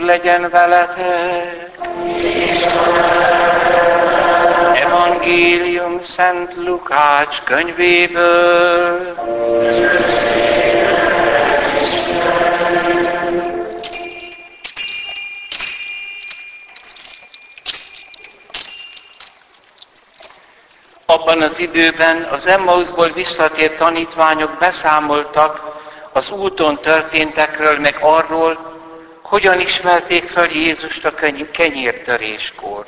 Legyen veletek. Evangélium Szent Lukács könyvéből. Abban az időben az Emmausból visszatért tanítványok beszámoltak az úton történtekről, meg arról, hogyan ismerték fel Jézust a kenyértöréskor.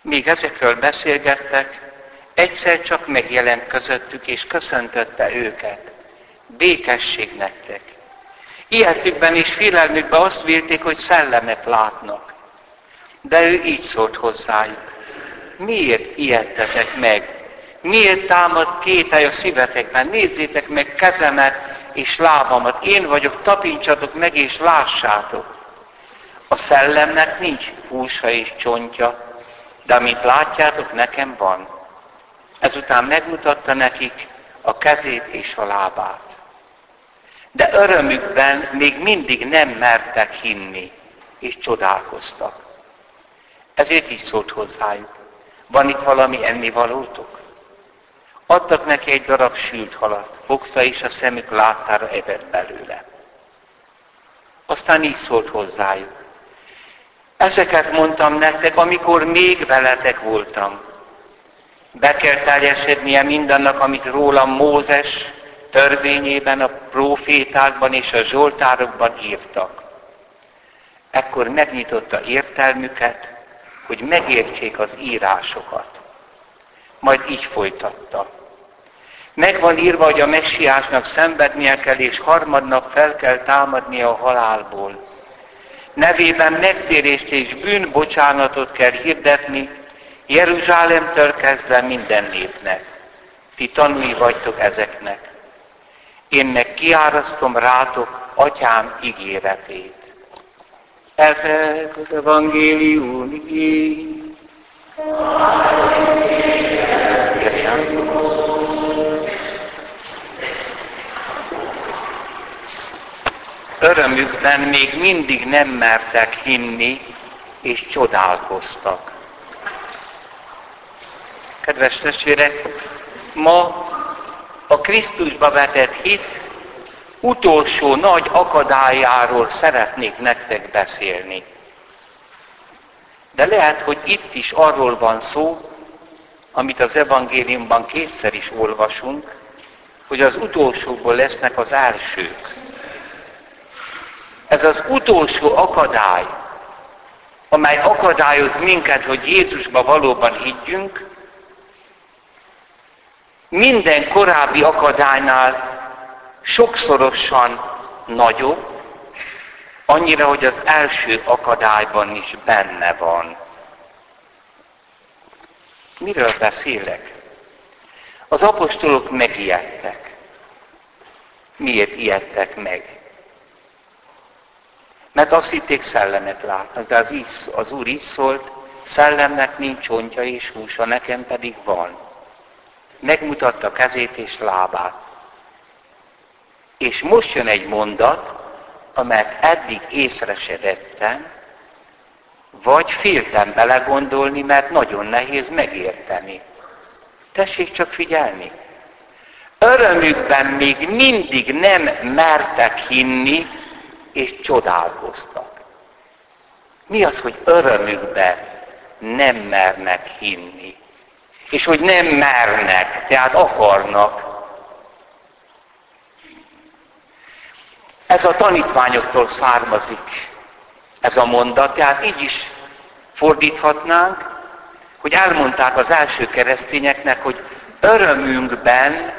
Míg ezekről beszélgettek, egyszer csak megjelent közöttük, és köszöntötte őket. Békesség nektek. Ilyetükben és félelmükben azt vélték, hogy szellemet látnak. De ő így szólt hozzájuk. Miért ijedtetek meg? Miért támad kételj a szívetekben? Nézzétek meg kezemet és lábamat. Én vagyok, tapintsatok meg és lássátok. A szellemnek nincs húsa és csontja, de amit látjátok, nekem van. Ezután megmutatta nekik a kezét és a lábát. De örömükben még mindig nem mertek hinni, és csodálkoztak. Ezért így szólt hozzájuk. Van itt valami ennivalótok? Adtak neki egy darab sült halat, fogta és a szemük láttára evett belőle. Aztán így szólt hozzájuk. Ezeket mondtam nektek, amikor még veletek voltam. Be kell teljesednie mindannak, amit rólam Mózes törvényében, a profétákban és a zsoltárokban írtak. Ekkor megnyitotta értelmüket, hogy megértsék az írásokat. Majd így folytatta. Meg írva, hogy a messiásnak szenvednie kell, és harmadnap fel kell támadnia a halálból. Nevében megtérést és bűnbocsánatot kell hirdetni, Jeruzsálemtől kezdve minden népnek. Ti tanúi vagytok ezeknek. Én meg kiárasztom rátok atyám ígéretét. Ezek az evangélium igény. Örömükben még mindig nem mertek hinni, és csodálkoztak. Kedves testvérek, ma a Krisztusba vetett hit utolsó nagy akadályáról szeretnék nektek beszélni. De lehet, hogy itt is arról van szó, amit az evangéliumban kétszer is olvasunk, hogy az utolsóból lesznek az elsők. Ez az utolsó akadály, amely akadályoz minket, hogy Jézusba valóban higgyünk, minden korábbi akadálynál sokszorosan nagyobb, annyira, hogy az első akadályban is benne van. Miről beszélek? Az apostolok megijedtek. Miért ijedtek meg? Mert azt hitték szellemet látnak, de az, így, az Úr így szólt, szellemnek nincs csontja és húsa, nekem pedig van. Megmutatta kezét és lábát. És most jön egy mondat, amelyet eddig észre se vettem, vagy féltem belegondolni, mert nagyon nehéz megérteni. Tessék csak figyelni. Örömükben még mindig nem mertek hinni, és csodálkoztak. Mi az, hogy örömükben nem mernek hinni? És hogy nem mernek, tehát akarnak. Ez a tanítványoktól származik ez a mondat, tehát így is fordíthatnánk, hogy elmondták az első keresztényeknek, hogy örömünkben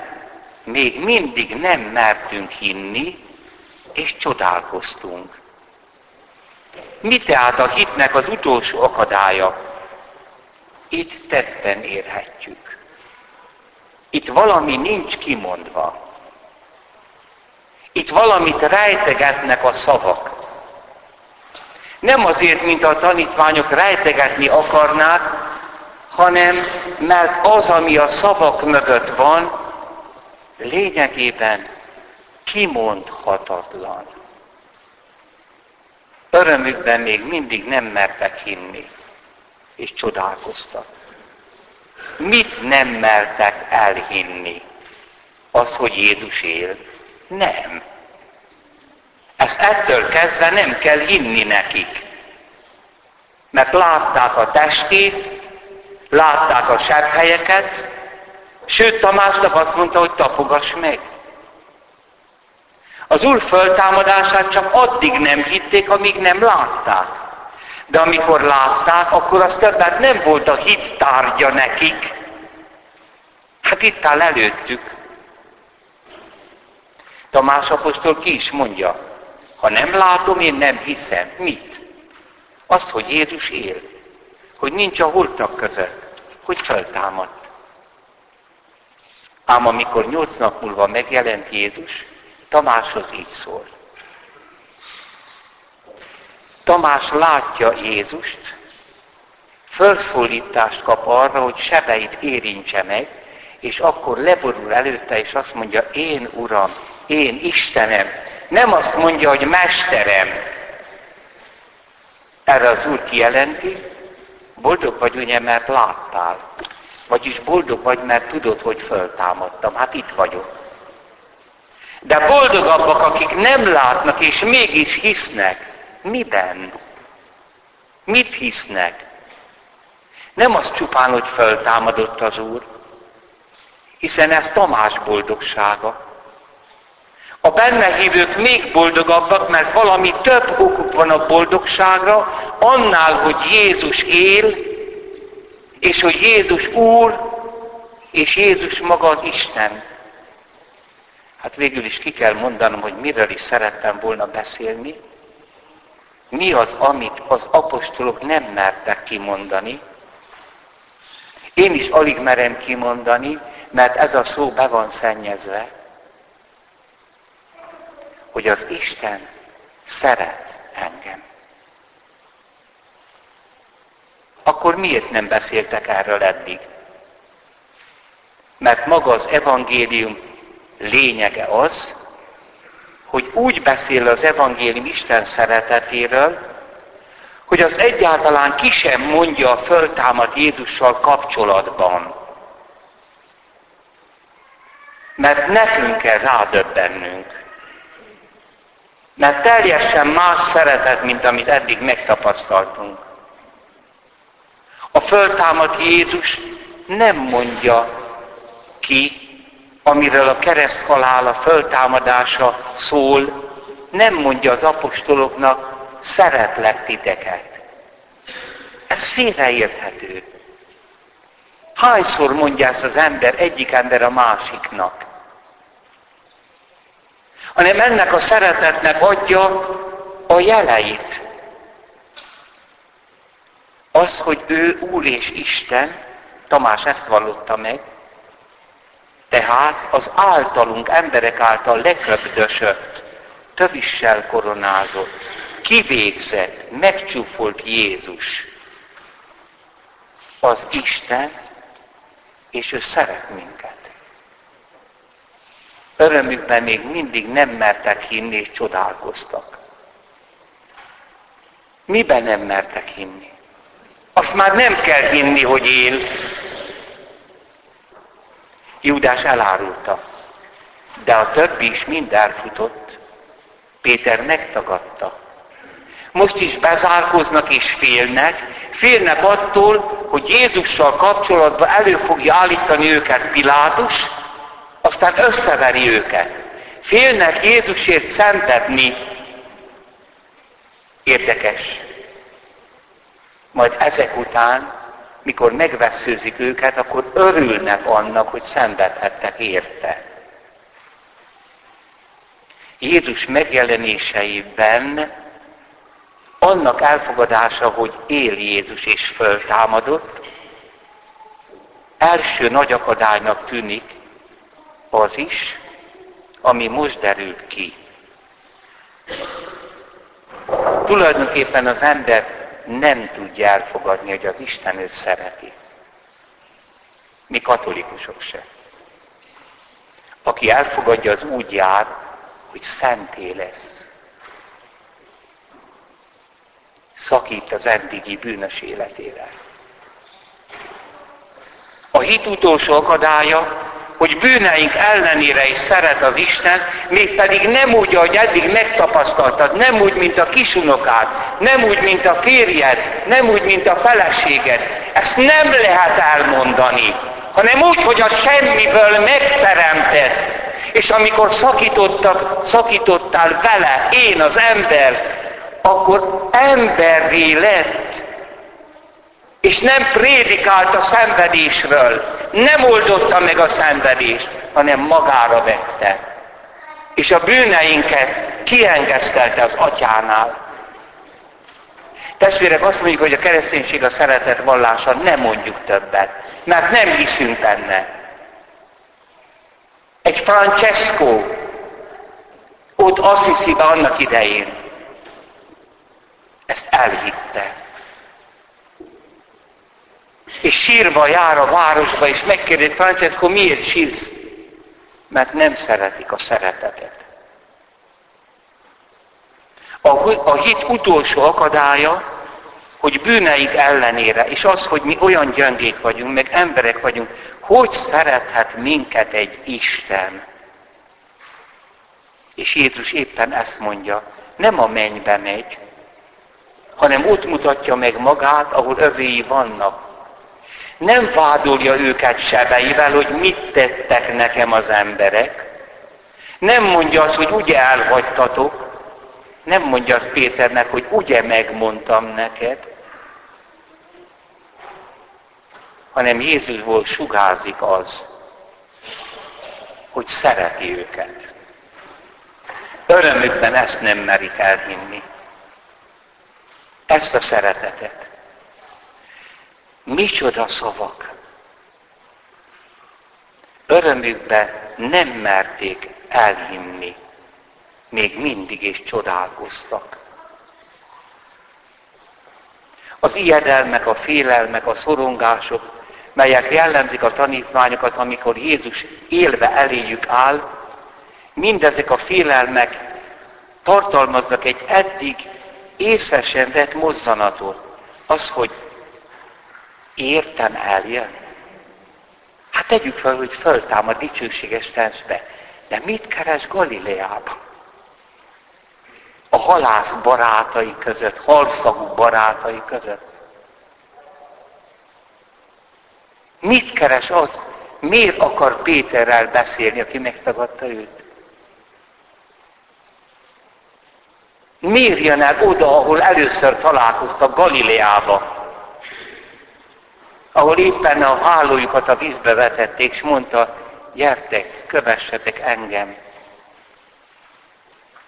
még mindig nem mertünk hinni, és csodálkoztunk. Mi tehát a hitnek az utolsó akadálya? Itt tetten érhetjük. Itt valami nincs kimondva. Itt valamit rejtegetnek a szavak. Nem azért, mint a tanítványok rejtegetni akarnák, hanem mert az, ami a szavak mögött van, lényegében kimondhatatlan. Örömükben még mindig nem mertek hinni, és csodálkoztak. Mit nem mertek elhinni? Az, hogy Jézus él? Nem. Ezt ettől kezdve nem kell hinni nekik. Mert látták a testét, látták a sebhelyeket, sőt Tamásnak azt mondta, hogy tapogass meg. Az Úr föltámadását csak addig nem hitték, amíg nem látták. De amikor látták, akkor az többet nem volt a hit tárgya nekik. Hát itt áll előttük. Tamás apostol ki is mondja, ha nem látom, én nem hiszem. Mit? Azt, hogy Jézus él. Hogy nincs a holtak között. Hogy föltámadt. Ám amikor nyolc nap múlva megjelent Jézus, Tamáshoz így szól. Tamás látja Jézust, felszólítást kap arra, hogy sebeit érintse meg, és akkor leborul előtte, és azt mondja, én Uram, én Istenem. Nem azt mondja, hogy Mesterem. Erre az Úr kijelenti, boldog vagy ugye, mert láttál. Vagyis boldog vagy, mert tudod, hogy föltámadtam. Hát itt vagyok. De boldogabbak, akik nem látnak, és mégis hisznek. Miben? Mit hisznek? Nem az csupán, hogy föltámadott az Úr, hiszen ez Tamás boldogsága. A benne hívők még boldogabbak, mert valami több okuk van a boldogságra, annál, hogy Jézus él, és hogy Jézus Úr, és Jézus maga az Isten. Hát végül is ki kell mondanom, hogy miről is szerettem volna beszélni. Mi az, amit az apostolok nem mertek kimondani. Én is alig merem kimondani, mert ez a szó be van szennyezve hogy az Isten szeret engem. Akkor miért nem beszéltek erről eddig? Mert maga az evangélium lényege az, hogy úgy beszél az evangélium Isten szeretetéről, hogy az egyáltalán ki sem mondja a föltámadt Jézussal kapcsolatban. Mert nekünk kell rádöbbennünk. Mert teljesen más szeretet, mint amit eddig megtapasztaltunk. A föltámadt Jézus nem mondja ki, amiről a kereszt halála föltámadása szól, nem mondja az apostoloknak, szeretlek titeket. Ez félreérthető. Hányszor mondja ezt az ember egyik ember a másiknak? Hanem ennek a szeretetnek adja a jeleit. Az, hogy ő Úr és Isten, Tamás ezt vallotta meg, tehát az általunk, emberek által leköbdösött, tövissel koronázott, kivégzett, megcsúfolt Jézus, az Isten, és ő szeret minket. Örömükben még mindig nem mertek hinni, és csodálkoztak. Miben nem mertek hinni? Azt már nem kell hinni, hogy él. Júdás elárulta. De a többi is mind elfutott. Péter megtagadta. Most is bezárkoznak és félnek. Félnek attól, hogy Jézussal kapcsolatban elő fogja állítani őket Pilátus, aztán összeveri őket. Félnek Jézusért szenvedni. Érdekes. Majd ezek után, mikor megveszőzik őket, akkor örülnek annak, hogy szenvedhettek érte. Jézus megjelenéseiben annak elfogadása, hogy él Jézus és föltámadott, első nagy akadálynak tűnik, az is, ami most derül ki. Tulajdonképpen az ember nem tudja elfogadni, hogy az Isten őt szereti. Mi katolikusok se. Aki elfogadja, az úgy jár, hogy szenté lesz. Szakít az eddigi bűnös életével. A hit utolsó akadálya hogy bűneink ellenére is szeret az Isten, mégpedig nem úgy, ahogy eddig megtapasztaltad, nem úgy, mint a kisunokád, nem úgy, mint a férjed, nem úgy, mint a feleséged. Ezt nem lehet elmondani, hanem úgy, hogy a semmiből megteremtett. És amikor szakítottak, szakítottál vele, én az ember, akkor emberré lett. És nem prédikált a szenvedésről, nem oldotta meg a szenvedést, hanem magára vette. És a bűneinket kiengesztelte az atyánál. Testvérek, azt mondjuk, hogy a kereszténység a szeretet vallása, nem mondjuk többet, mert nem hiszünk benne. Egy Francesco ott Assisi-be annak idején ezt elhitte és sírva jár a városba, és megkérdezi, Francesco, miért sírsz? Mert nem szeretik a szeretetet. A, a hit utolsó akadálya, hogy bűneink ellenére, és az, hogy mi olyan gyöngék vagyunk, meg emberek vagyunk, hogy szerethet minket egy Isten? És Jézus éppen ezt mondja, nem a mennybe megy, hanem ott mutatja meg magát, ahol övéi vannak, nem vádolja őket sebeivel, hogy mit tettek nekem az emberek. Nem mondja azt, hogy ugye elhagytatok. Nem mondja azt Péternek, hogy ugye megmondtam neked. Hanem Jézusból sugárzik az, hogy szereti őket. Örömükben ezt nem merik elhinni. Ezt a szeretetet. Micsoda szavak! Örömükben nem merték elhinni, még mindig is csodálkoztak. Az ijedelmek, a félelmek, a szorongások, melyek jellemzik a tanítványokat, amikor Jézus élve eléjük áll, mindezek a félelmek tartalmaznak egy eddig észre sem vett mozzanatot. Az, hogy értem eljön? Hát tegyük fel, hogy föltámad dicsőséges testbe. De mit keres Galileában? A halász barátai között, halszagú barátai között. Mit keres az? Miért akar Péterrel beszélni, aki megtagadta őt? Miért jön el oda, ahol először találkoztak Galileába? Ahol éppen a hálójukat a vízbe vetették, és mondta, gyertek, kövessetek engem.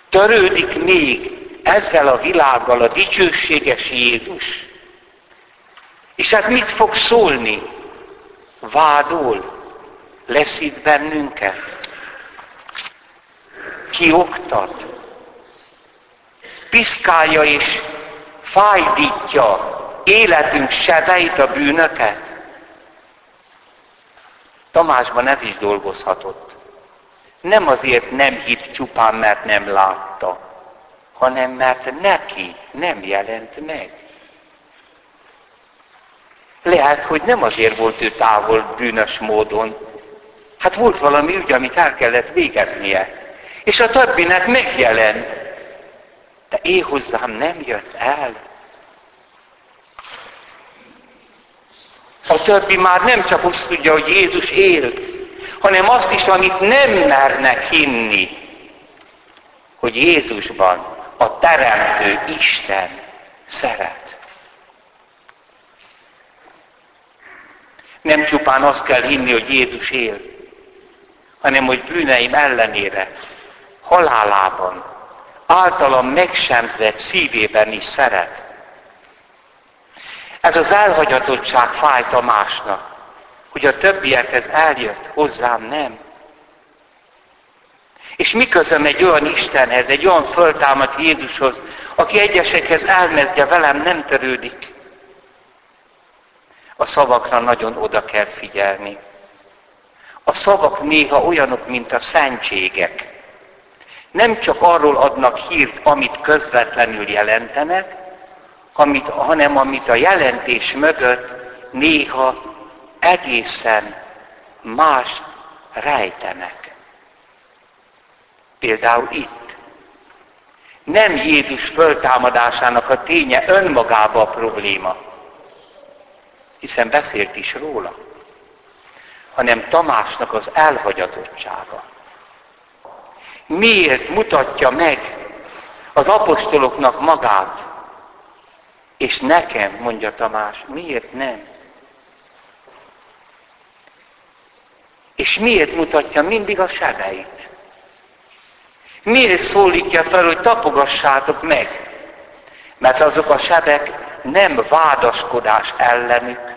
Törődik még ezzel a világgal a dicsőséges Jézus. És hát mit fog szólni? Vádol, leszít bennünket, kioktat, piszkálja és fájdítja életünk sebeit, a bűnöket? Tamásban ez is dolgozhatott. Nem azért nem hitt csupán, mert nem látta, hanem mert neki nem jelent meg. Lehet, hogy nem azért volt ő távol bűnös módon. Hát volt valami ügy, amit el kellett végeznie. És a többinek megjelent. De én hozzám nem jött el. A többi már nem csak azt tudja, hogy Jézus él, hanem azt is, amit nem mernek hinni, hogy Jézusban a Teremtő Isten szeret. Nem csupán azt kell hinni, hogy Jézus él, hanem hogy bűneim ellenére, halálában, általam megsemzett szívében is szeret. Ez az elhagyatottság fáj Tamásnak, hogy a többiekhez eljött, hozzám nem. És mi közöm egy olyan Istenhez, egy olyan föltámadt Jézushoz, aki egyesekhez elmegy, de velem nem törődik. A szavakra nagyon oda kell figyelni. A szavak néha olyanok, mint a szentségek. Nem csak arról adnak hírt, amit közvetlenül jelentenek, amit, hanem amit a jelentés mögött néha egészen más rejtenek. Például itt. Nem Jézus föltámadásának a ténye önmagába a probléma, hiszen beszélt is róla, hanem Tamásnak az elhagyatottsága. Miért mutatja meg az apostoloknak magát, és nekem, mondja Tamás, miért nem? És miért mutatja mindig a sebeit? Miért szólítja fel, hogy tapogassátok meg? Mert azok a sebek nem vádaskodás ellenük,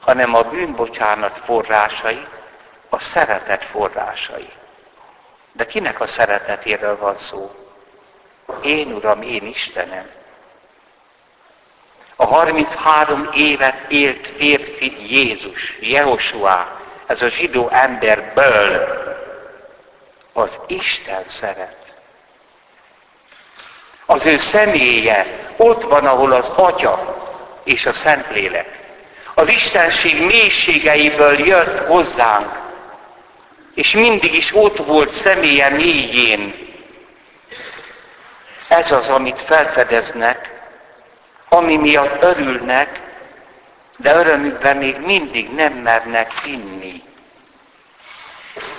hanem a bűnbocsánat forrásai, a szeretet forrásai. De kinek a szeretetéről van szó? Én, Uram, én Istenem. A 33 évet élt férfi Jézus, Jehosuá, ez a zsidó emberből az Isten szeret. Az ő személye ott van, ahol az Atya és a Szentlélek. Az Istenség mélységeiből jött hozzánk, és mindig is ott volt személye mélyén. Ez az, amit felfedeznek, ami miatt örülnek, de örömükben még mindig nem mernek hinni.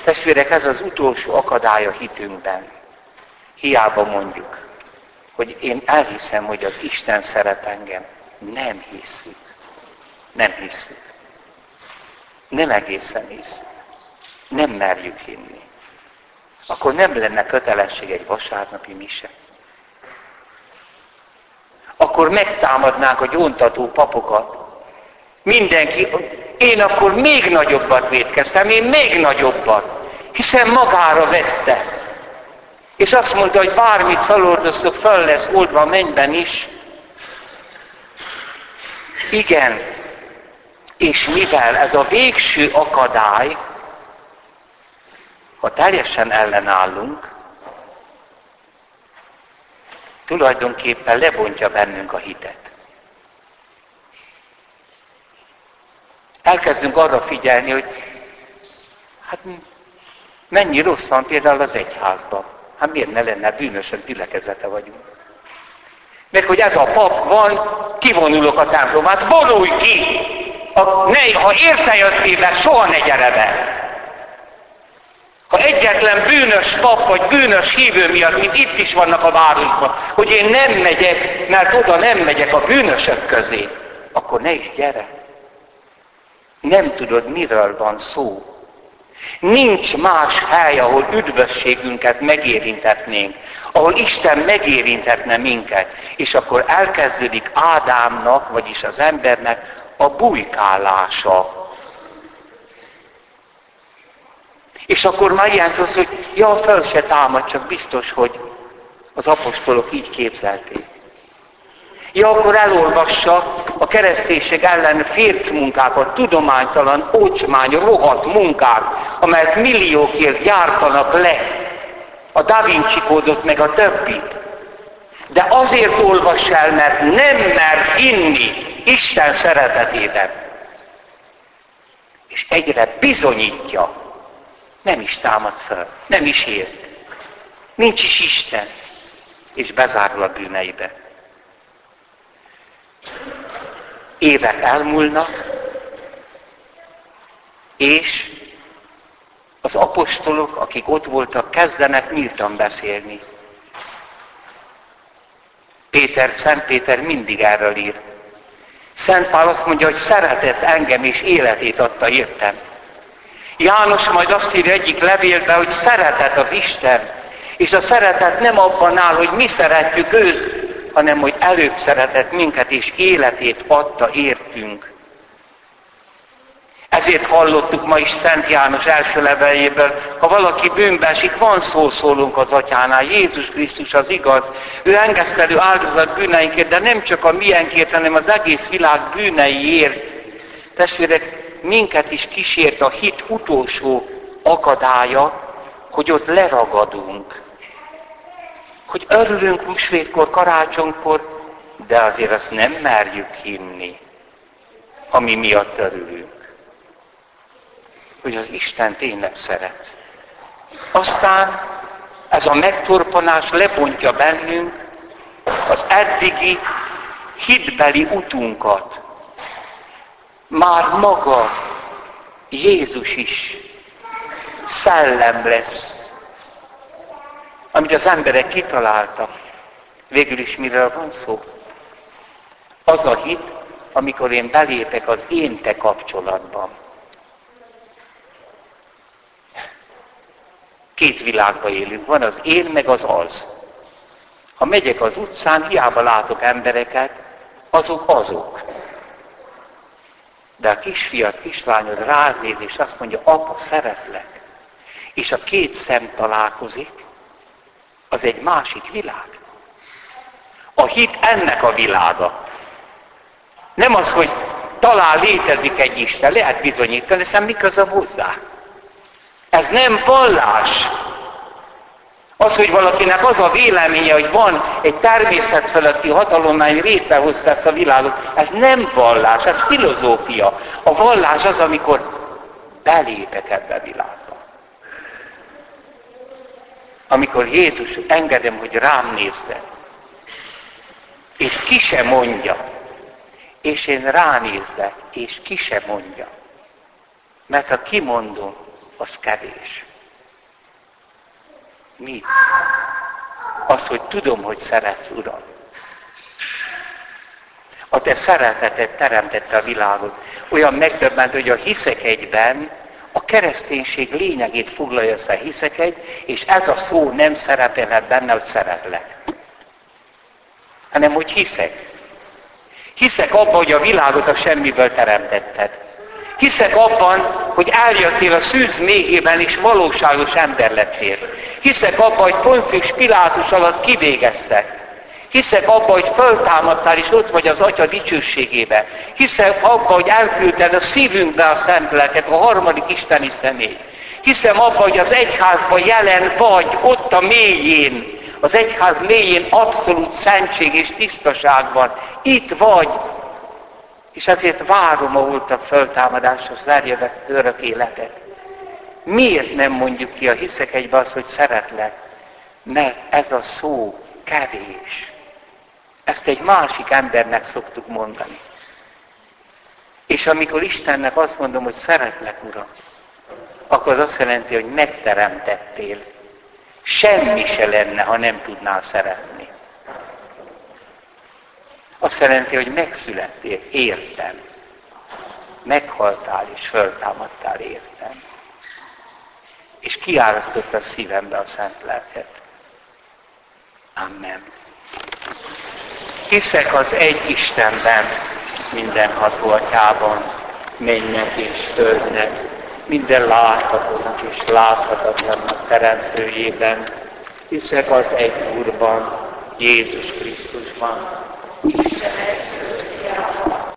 Testvérek, ez az utolsó akadály a hitünkben. Hiába mondjuk, hogy én elhiszem, hogy az Isten szeret engem. Nem hiszük. Nem hiszük. Nem egészen hiszük. Nem merjük hinni. Akkor nem lenne kötelesség egy vasárnapi mise. Akkor megtámadnánk a gyóntató papokat, Mindenki, én akkor még nagyobbat védkeztem, én még nagyobbat, hiszen magára vette. És azt mondta, hogy bármit feloldoztok, fel lesz oldva a mennyben is. Igen, és mivel ez a végső akadály, ha teljesen ellenállunk, tulajdonképpen lebontja bennünk a hitet. elkezdünk arra figyelni, hogy hát mennyi rossz van például az egyházban. Hát miért ne lenne bűnösen gyülekezete vagyunk. Meg hogy ez a pap van, kivonulok a templomát, vonulj ki! A, ne, ha érte jöttél soha ne gyere be. Ha egyetlen bűnös pap vagy bűnös hívő miatt, mint itt is vannak a városban, hogy én nem megyek, mert oda nem megyek a bűnösök közé, akkor ne is gyere nem tudod, miről van szó. Nincs más hely, ahol üdvösségünket megérintetnénk, ahol Isten megérinthetne minket, és akkor elkezdődik Ádámnak, vagyis az embernek a bujkálása. És akkor már ilyen az, hogy ja, fel se támad, csak biztos, hogy az apostolok így képzelték. Ja, akkor elolvassa a kereszténység ellen férc munkákat, tudománytalan, ocsmány, rohadt munkák, amelyet milliókért gyártanak le. A Da Vinci kódot meg a többit. De azért olvas el, mert nem mer hinni Isten szeretetében. És egyre bizonyítja, nem is támad fel, nem is ért. Nincs is Isten, és bezárul a bűneibe évek elmúlnak, és az apostolok, akik ott voltak, kezdenek nyíltan beszélni. Péter, Szent Péter mindig erről ír. Szent Pál azt mondja, hogy szeretett engem és életét adta értem. János majd azt írja egyik levélben, hogy szeretet az Isten. És a szeretet nem abban áll, hogy mi szeretjük őt, hanem hogy előbb szeretett minket, és életét adta értünk. Ez Ezért hallottuk ma is Szent János első leveljéből, ha valaki bűnbe van szó szólunk az atyánál, Jézus Krisztus az igaz. Ő engesztelő áldozat bűneinkért, de nem csak a miénkért, hanem az egész világ bűneiért. Testvérek, minket is kísért a hit utolsó akadálya, hogy ott leragadunk. Hogy örülünk húsvétkor, karácsonykor, de azért azt nem merjük hinni, ami miatt örülünk. Hogy az Isten tényleg szeret. Aztán ez a megtorpanás lebontja bennünk az eddigi hitbeli utunkat. Már maga Jézus is szellem lesz, amit az emberek kitaláltak. Végül is miről van szó? Az a hit, amikor én belépek az én te kapcsolatban. Két világban élünk, van az én, meg az az. Ha megyek az utcán, hiába látok embereket, azok azok. De a kisfiat, kislányod rád néz, és azt mondja, apa, szeretlek. És a két szem találkozik, az egy másik világ. A hit ennek a világa. Nem az, hogy talán létezik egy Isten, lehet bizonyítani, hiszen mi közöm hozzá. Ez nem vallás. Az, hogy valakinek az a véleménye, hogy van egy természet feletti hatalom, mely létrehozta ezt a világot, ez nem vallás, ez filozófia. A vallás az, amikor belépek ebbe a világba. Amikor Jézus engedem, hogy rám nézze, és ki se mondja, és én ránézzek, és ki se mondja. Mert ha kimondom, az kevés. Mit? Az, hogy tudom, hogy szeretsz, Uram. A te szereteted teremtette a világot. Olyan megdöbbent, hogy a hiszek egyben a kereszténység lényegét foglalja össze hiszek egy, és ez a szó nem szerepelhet benne, hogy szeretlek. Hanem, hogy hiszek. Hiszek abban, hogy a világot a semmiből teremtetted. Hiszek abban, hogy eljöttél a szűz méhében és valóságos ember lettél. Hiszek abban, hogy Poncius Pilátus alatt kivégeztek. Hiszek abban, hogy föltámadtál és ott vagy az Atya dicsőségébe. Hiszek abban, hogy elküldted a szívünkbe a szent lelket, a harmadik isteni személy. Hiszem abban, hogy az egyházban jelen vagy, ott a mélyén, az egyház mélyén abszolút szentség és tisztaság van. Itt vagy. És ezért várom a holtak föltámadáshoz zárjövett örök életet. Miért nem mondjuk ki a hiszek egybe azt, hogy szeretlek? Mert ez a szó kevés. Ezt egy másik embernek szoktuk mondani. És amikor Istennek azt mondom, hogy szeretlek, Uram, akkor az azt jelenti, hogy megteremtettél Semmi se lenne, ha nem tudnál szeretni. Azt jelenti, hogy megszülettél, értem. Meghaltál és föltámadtál, értem. És kiárasztotta a szívembe a szent lelket. Amen. Hiszek az egy Istenben, mindenható atyában, mennek és földnek, minden láthatónak és láthatatlannak teremtőjében, hiszek az egy Úrban, Jézus Krisztusban,